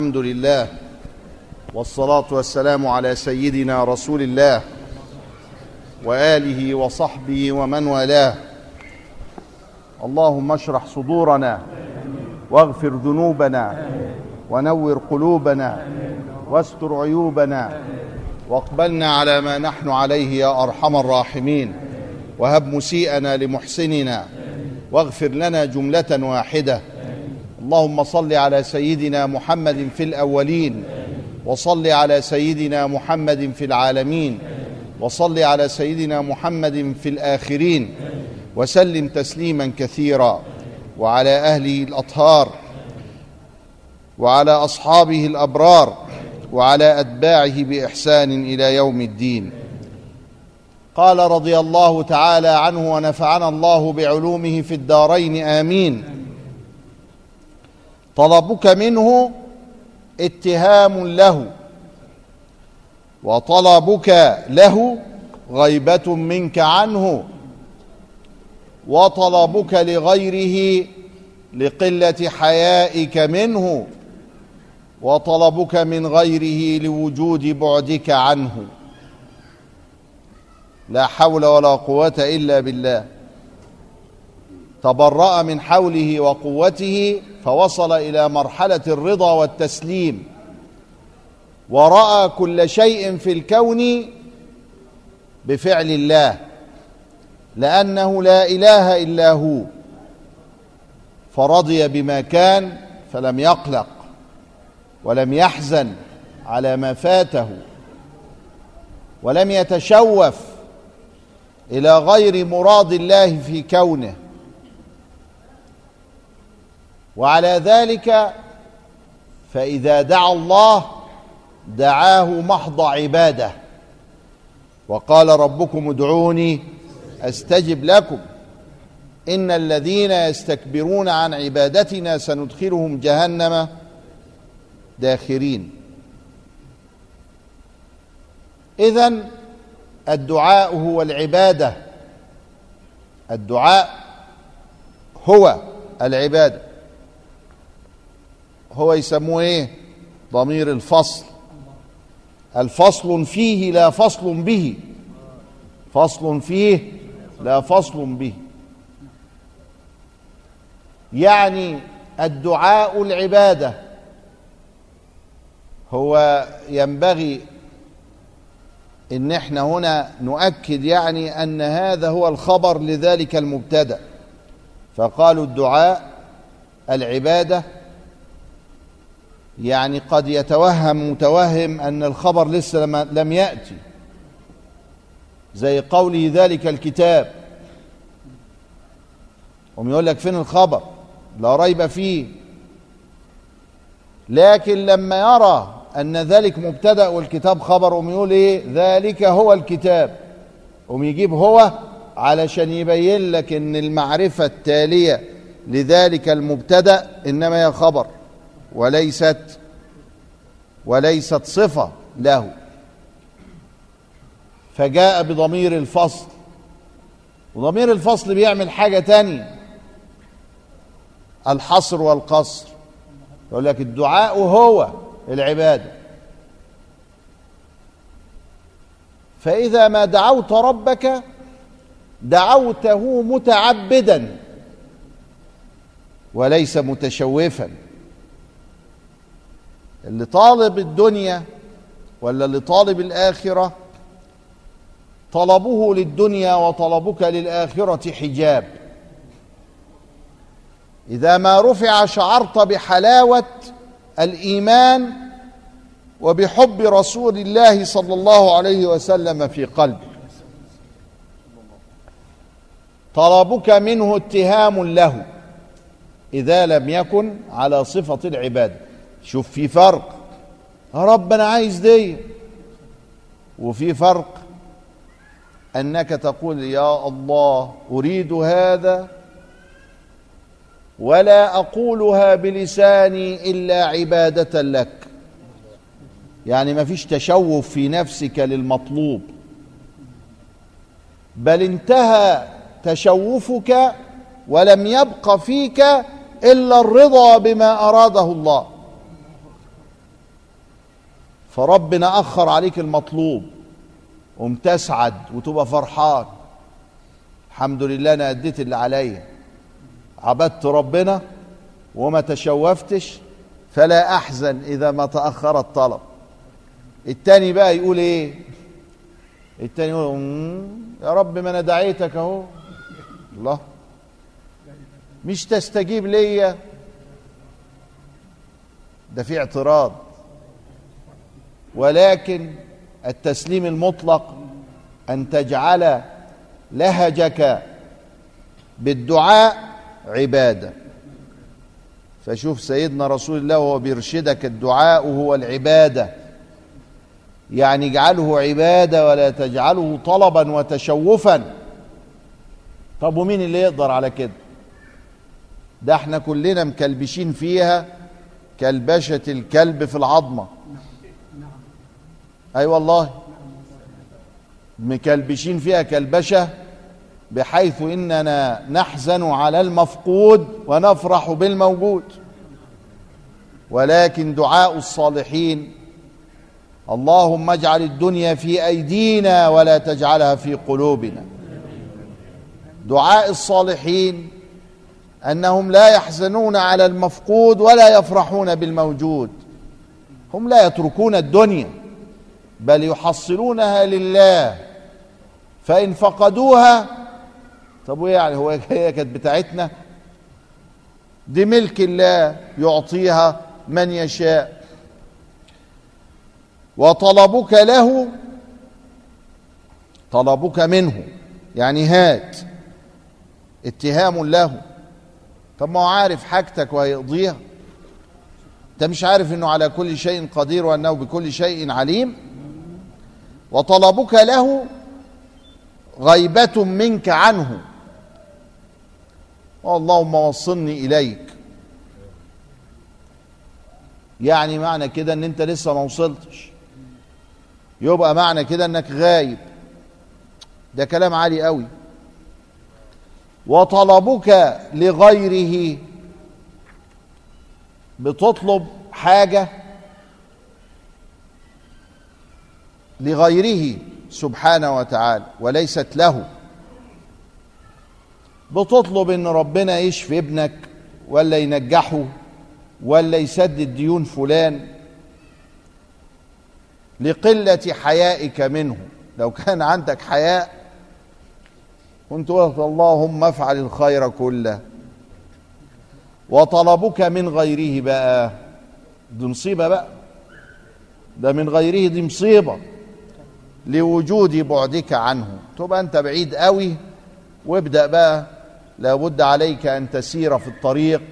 الحمد لله والصلاة والسلام على سيدنا رسول الله وآله وصحبه ومن والاه. اللهم اشرح صدورنا واغفر ذنوبنا ونور قلوبنا واستر عيوبنا واقبلنا على ما نحن عليه يا أرحم الراحمين. وهب مسيئنا لمحسننا واغفر لنا جملة واحدة. اللهم صل على سيدنا محمد في الأولين وصل على سيدنا محمد في العالمين وصل على سيدنا محمد في الآخرين وسلم تسليما كثيرا. وعلى أهله الأطهار وعلى أصحابه الأبرار وعلى أتباعه بإحسان إلى يوم الدين. قال رضي الله تعالى عنه ونفعنا الله بعلومه في الدارين آمين. طلبك منه اتهام له وطلبك له غيبة منك عنه وطلبك لغيره لقلة حيائك منه وطلبك من غيره لوجود بعدك عنه. لا حول ولا قوة إلا بالله. تبرأ من حوله وقوته فوصل إلى مرحلة الرضا والتسليم. ورأى كل شيء في الكون بفعل الله لأنه لا إله إلا هو. فرضي بما كان فلم يقلق ولم يحزن على ما فاته ولم يتشوف إلى غير مراد الله في كونه. وعلى ذلك فإذا دعا الله دعاه محض عبادة. وقال ربكم ادعوني أستجب لكم. إن الذين يستكبرون عن عبادتنا سندخلهم جهنم داخرين. اذا الدعاء هو العبادة. الدعاء هو العبادة. هو يسموه إيه؟ ضمير الفصل. الفصل فيه لا فصل به. فصل فيه لا فصل به. يعني الدعاء العبادة. هو ينبغي إن إحنا هنا نؤكد يعني أن هذا هو الخبر لذلك المبتدأ. فقالوا الدعاء العبادة يعني قد يتوهم متوهم أن الخبر لسه لم يأتي. زي قوله ذلك الكتاب. هم يقول لك فين الخبر؟ لا ريب فيه. لكن لما يرى أن ذلك مبتدأ والكتاب خبر هم يقول إيه؟ ذلك هو الكتاب. هم يجيب هو علشان يبين لك إن المعرفة التالية لذلك المبتدأ إنما هي خبر. وليست وليست صفة له. فجاء بضمير الفصل. وضمير الفصل بيعمل حاجة تانية. الحصر والقصر. يقول لك الدعاء هو العبادة. فإذا ما دعوت ربك دعوته متعبدا وليس متشوفا. اللي طالب الدنيا ولا اللي طالب الآخرة؟ طلبه للدنيا وطلبك للآخرة حجاب. إذا ما رفع شعرت بحلاوة الإيمان وبحب رسول الله صلى الله عليه وسلم في قلبك طلبك منه اتهام له إذا لم يكن على صفة العبادة. شوف في فرق. يا رب أنا عايز دي. وفي فرق أنك تقول يا الله أريد هذا ولا أقولها بلساني إلا عبادة لك. يعني ما فيش تشوف في نفسك للمطلوب. بل انتهى تشوفك ولم يبق فيك إلا الرضا بما أراده الله. فربنا أخر عليك المطلوب. قوم تسعد وتبقى فرحان. الحمد لله أنا أديت اللي عليا. عبدت ربنا وما تشوفتش فلا أحزن إذا ما تأخر الطلب. التاني بقى يقول إيه؟ التاني يقول "مم، يا رب ما أنا دعيتك أهو. الله. مش تستجيب ليا. ده في اعتراض. ولكن التسليم المطلق أن تجعل لهجك بالدعاء عبادة. فشوف سيدنا رسول الله وهو بيرشدك الدعاء هو العبادة. يعني اجعله عبادة ولا تجعله طلبا وتشوفا. طب ومين اللي يقدر على كده؟ ده إحنا كلنا مكلبشين فيها كلبشه الكلب في العظمة. أي أيوة والله. مكلبشين فيها كلبشة بحيث إننا نحزن على المفقود ونفرح بالموجود. ولكن دعاء الصالحين اللهم اجعل الدنيا في أيدينا ولا تجعلها في قلوبنا. دعاء الصالحين أنهم لا يحزنون على المفقود ولا يفرحون بالموجود. هم لا يتركون الدنيا. بل يحصلونها لله. فإن فقدوها طب وإيه يعني؟ هو هي كانت بتاعتنا؟ دي ملك الله يعطيها من يشاء. وطلبك له طلبك منه. يعني هات. اتهام له. طب ما هو عارف حاجتك وهيقضيها. انت مش عارف إنه على كل شيء قدير وأنه بكل شيء عليم؟ وطلبك له غيبة منك عنه. اللهم وصلني إليك. يعني معنى كده إن أنت لسه ما وصلتش. يبقى معنى كده إنك غايب. ده كلام عالي قوي وطلبك لغيره بتطلب حاجة لغيره سبحانه وتعالى وليست له. بتطلب إن ربنا يشفي ابنك ولا ينجحه ولا يسدد ديون فلان لقلة حيائك منه. لو كان عندك حياء كنت قلت اللهم افعل الخير كله. وطلبك من غيره بقى. دي مصيبة بقى. ده من غيره دي مصيبة. لوجود بعدك عنه. تبقى أنت بعيد قوي وابدأ بقى لابد عليك أن تسير في الطريق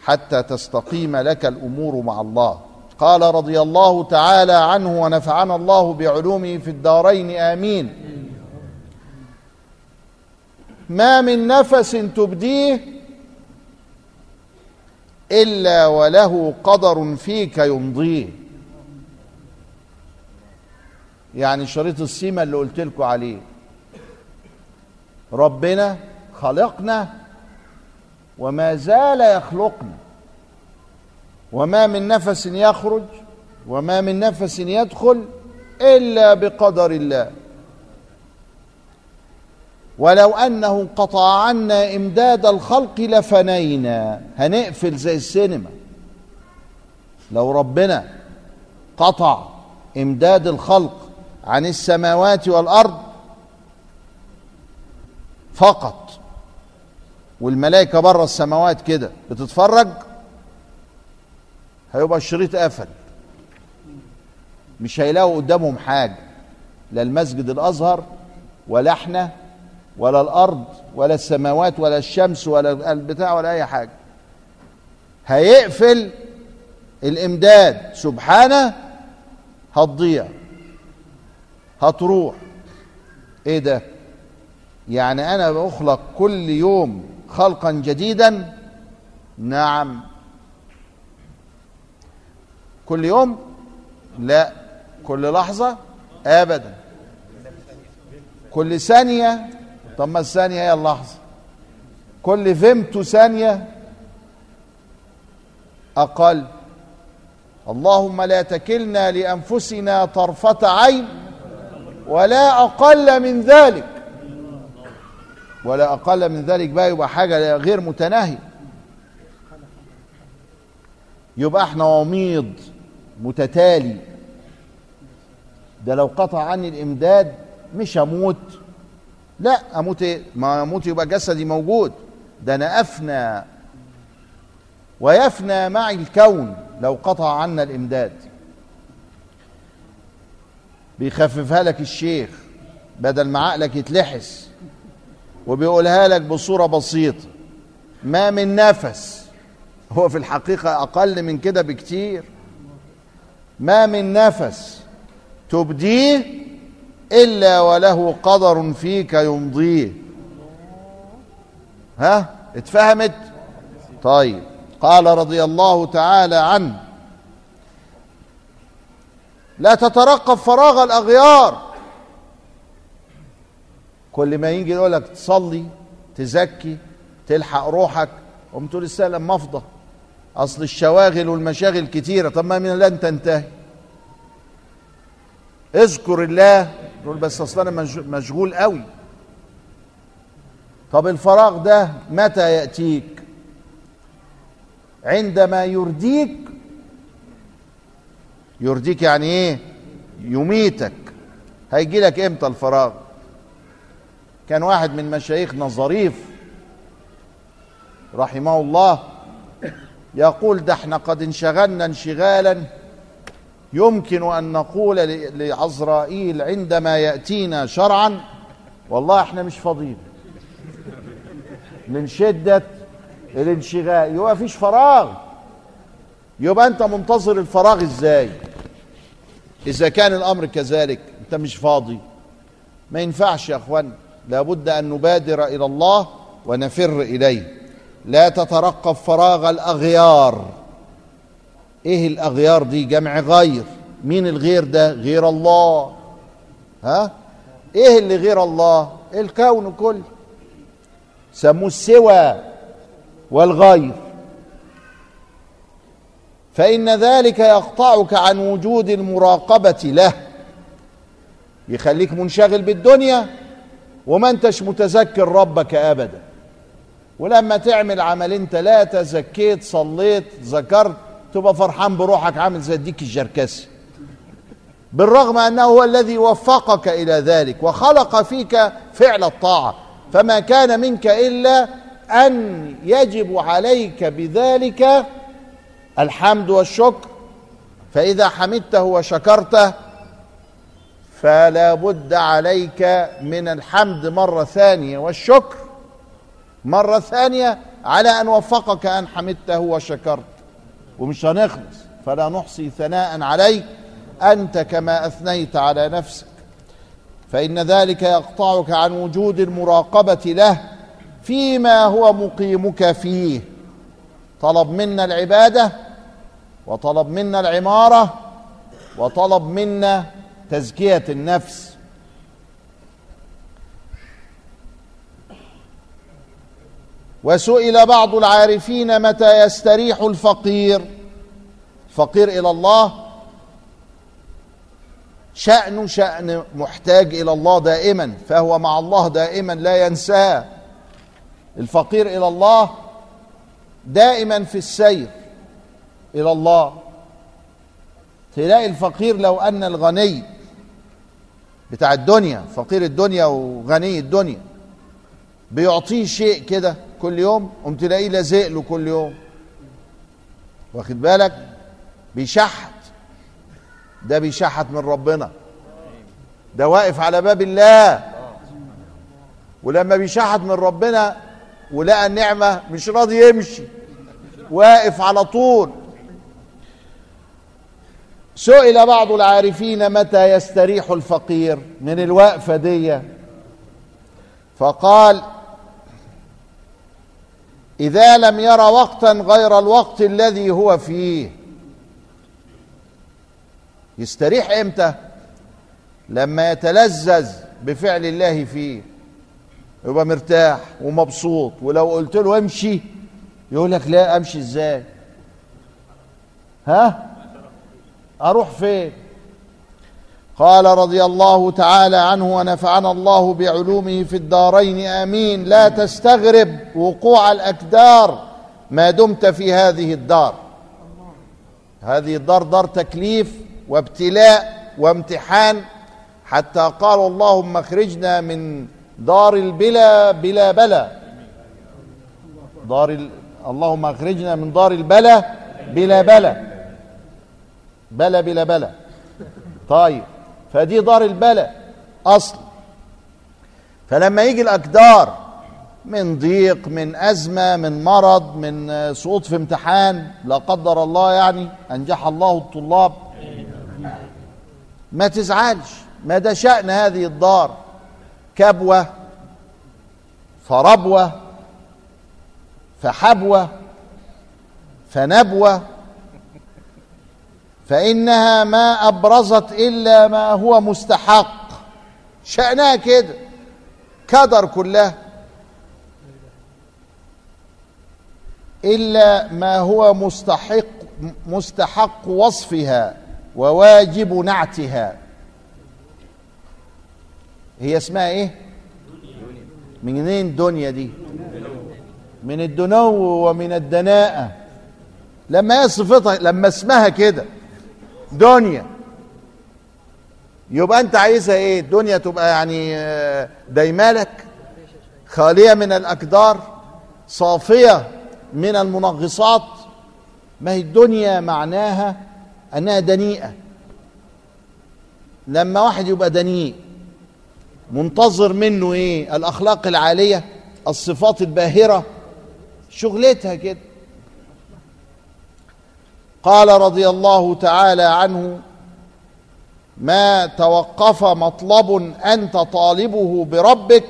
حتى تستقيم لك الأمور مع الله. قال رضي الله تعالى عنه ونفعنا الله بعلومه في الدارين. آمين. ما من نفس تبديه إلا وله قدر فيك يمضيه. يعني شريط السيما اللي قلت لكم عليه. ربنا خلقنا وما زال يخلقنا. وما من نفس يخرج وما من نفس يدخل إلا بقدر الله. ولو أنه انقطع عنا إمداد الخلق لفنينا. هنقفل زي السينما. لو ربنا قطع إمداد الخلق عن السماوات والأرض فقط. والملائكة بره السماوات كده. بتتفرج؟ هيبقى الشريط قفل. مش هيلاقوا قدامهم حاجة. لا المسجد الأزهر ولا إحنا ولا الأرض ولا السماوات ولا الشمس ولا البتاع ولا أي حاجة. هيقفل الإمداد. سبحانه هتضيع. هتروح. إيه ده؟ يعني أنا بخلق كل يوم خلقا جديدا؟ نعم. كل يوم؟ لا. كل لحظة؟ أبدا. كل ثانية؟ طب ما الثانية هي اللحظة. كل فيمتو ثانية؟ أقل. اللهم لا تكلنا لأنفسنا طرفة عين. ولا أقل من ذلك. ولا أقل من ذلك بقى يبقى حاجة غير متناهية. يبقى إحنا وميض متتالي. ده لو قطع عني الإمداد مش هموت. لا أموت إيه؟ ما أموت يبقى جسدي موجود. ده أنا أفنى. ويفنى معي الكون لو قطع عنا الإمداد. بيخففها لك الشيخ بدل ما عقلك يتلحس وبيقولها لك بصورة بسيطة. ما من نفس هو في الحقيقة أقل من كده بكتير. ما من نفس تبديه إلا وله قدر فيك يمضيه. ها؟ اتفهمت؟ طيب. قال رضي الله تعالى عنه. لا تترقب فراغ الأغيار. كل ما يجي يقول لك تصلي تزكي تلحق روحك قوم تقول السلام مفضى أصل الشواغل والمشاغل كتيرة. طب ما من لن تنتهي. اذكر الله. تقول بس أصل أنا مشغول قوي طب الفراغ ده متى يأتيك؟ عندما يرديك يرديك يعني إيه؟ يميتك. هيجي لك إمتى الفراغ؟ كان واحد من مشايخنا ظريف رحمه الله يقول ده إحنا قد انشغلنا انشغالا يمكن أن نقول لعزرائيل عندما يأتينا شرعا والله إحنا مش فاضيين. من شدة الانشغال يبقى فيش فراغ. يبقى أنت منتظر الفراغ إزاي؟ إذا كان الأمر كذلك أنت مش فاضي. ما ينفعش يا أخوان لابد أن نبادر إلى الله ونفر إليه. لا تترقب فراغ الأغيار. إيه الأغيار دي؟ جمع غير. مين الغير ده؟ غير الله. ها؟ إيه اللي غير الله؟ الكون كله. سموه السوى والغير. فإن ذلك يقطعك عن وجود المراقبة له. يخليك منشغل بالدنيا وما أنتش متذكر ربك أبدا. ولما تعمل عملين ثلاثة زكيت صليت ذكرت تبقى فرحان بروحك عامل زي الديك الجركسي بالرغم أنه هو الذي وفقك إلى ذلك وخلق فيك فعل الطاعة. فما كان منك إلا أن يجب عليك بذلك الحمد والشكر فإذا حمدته وشكرته فلا بد عليك من الحمد مرة ثانية والشكر مرة ثانية على أن وفقك أن حمدته وشكرت. ومش هنخلص فلا نحصي ثناء عليك أنت كما أثنيت على نفسك. فإن ذلك يقطعك عن وجود المراقبة له فيما هو مقيمك فيه. طلب منا العبادة وطلب منا العمارة وطلب منا تزكية النفس. وسئل بعض العارفين متى يستريح الفقير. فقير إلى الله. شأنه شأن محتاج إلى الله دائما فهو مع الله دائما لا ينساه. الفقير إلى الله دائما في السير. إلى الله. تلاقي الفقير لو أن الغني بتاع الدنيا فقير الدنيا وغني الدنيا بيعطيه شيء كده كل يوم قوم تلاقيه لازق له كل يوم. واخد بالك؟ بيشحت. ده بيشحت من ربنا. ده واقف على باب الله. ولما بيشحت من ربنا ولقى النعمة مش راضي يمشي. واقف على طول. سئل بعض العارفين متى يستريح الفقير من الوقفة دي. فقال إذا لم ير وقتا غير الوقت الذي هو فيه. يستريح إمتى؟ لما يتلذذ بفعل الله فيه. يبقى مرتاح ومبسوط ولو قلت له امشي يقول لك لا أمشي إزاي؟ ها؟ أروح فين؟ قال رضي الله تعالى عنه ونفعنا الله بعلومه في الدارين آمين. لا تستغرب وقوع الاكدار ما دمت في هذه الدار. هذه الدار دار تكليف وابتلاء وامتحان. حتى قال اللهم اخرجنا من دار البلا بلا بلا. دار ال... اللهم اخرجنا من دار البلا بلا بلا. بلا بلا بلا. طيب فدي دار البلا أصل. فلما يجي الأقدار من ضيق من أزمة من مرض من سقوط في امتحان لا قدر الله يعني أنجح الله الطلاب. ما تزعلش ما ده شأن هذه الدار. كبوة فربوة فحبوة فنبوة فإنها ما أبرزت إلا ما هو مستحق. شأنها كده. كدر كلها إلا ما هو مستحق مستحق وصفها وواجب نعتها. هي اسمها إيه؟ منين دنيا دي؟ من الدنو ومن الدناءة. لما هي صفتها لما اسمها كده. دنيا. يبقى انت عايزها إيه؟ الدنيا تبقى يعني دايمالك خالية من الأكدار صافية من المنغصات. ما هي الدنيا معناها أنها دنيئة. لما واحد يبقى دنيء منتظر منه إيه؟ الأخلاق العالية الصفات الباهرة شغلتها كده. قال رضي الله تعالى عنه ما توقف مطلب أنت طالبه بربك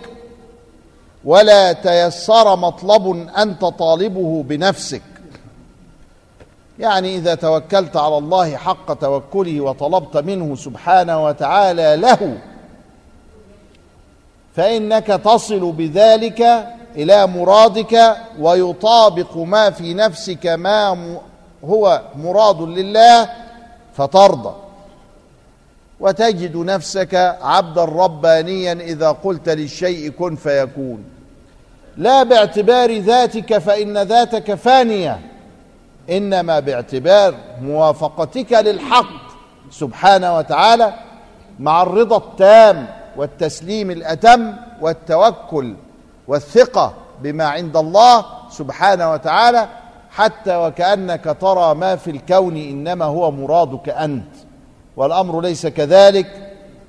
ولا تيسر مطلب أنت طالبه بنفسك. يعني إذا توكلت على الله حق توكله وطلبت منه سبحانه وتعالى له فإنك تصل بذلك إلى مرادك ويطابق ما في نفسك ما هو مراد لله فترضى. وتجد نفسك عبدا ربانيا إذا قلت للشيء كن فيكون. لا باعتبار ذاتك فإن ذاتك فانية. إنما باعتبار موافقتك للحق سبحانه وتعالى مع الرضا التام والتسليم الأتم والتوكل والثقة بما عند الله سبحانه وتعالى حتى وكأنك ترى ما في الكون إنما هو مرادك أنت والأمر ليس كذلك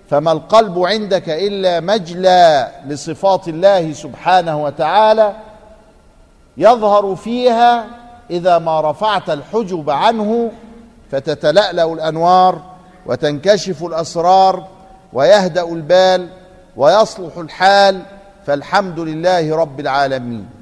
فما القلب عندك إلا مجلى لصفات الله سبحانه وتعالى يظهر فيها إذا ما رفعت الحجب عنه فتتلألأ الأنوار وتنكشف الأسرار ويهدأ البال ويصلح الحال فالحمد لله رب العالمين.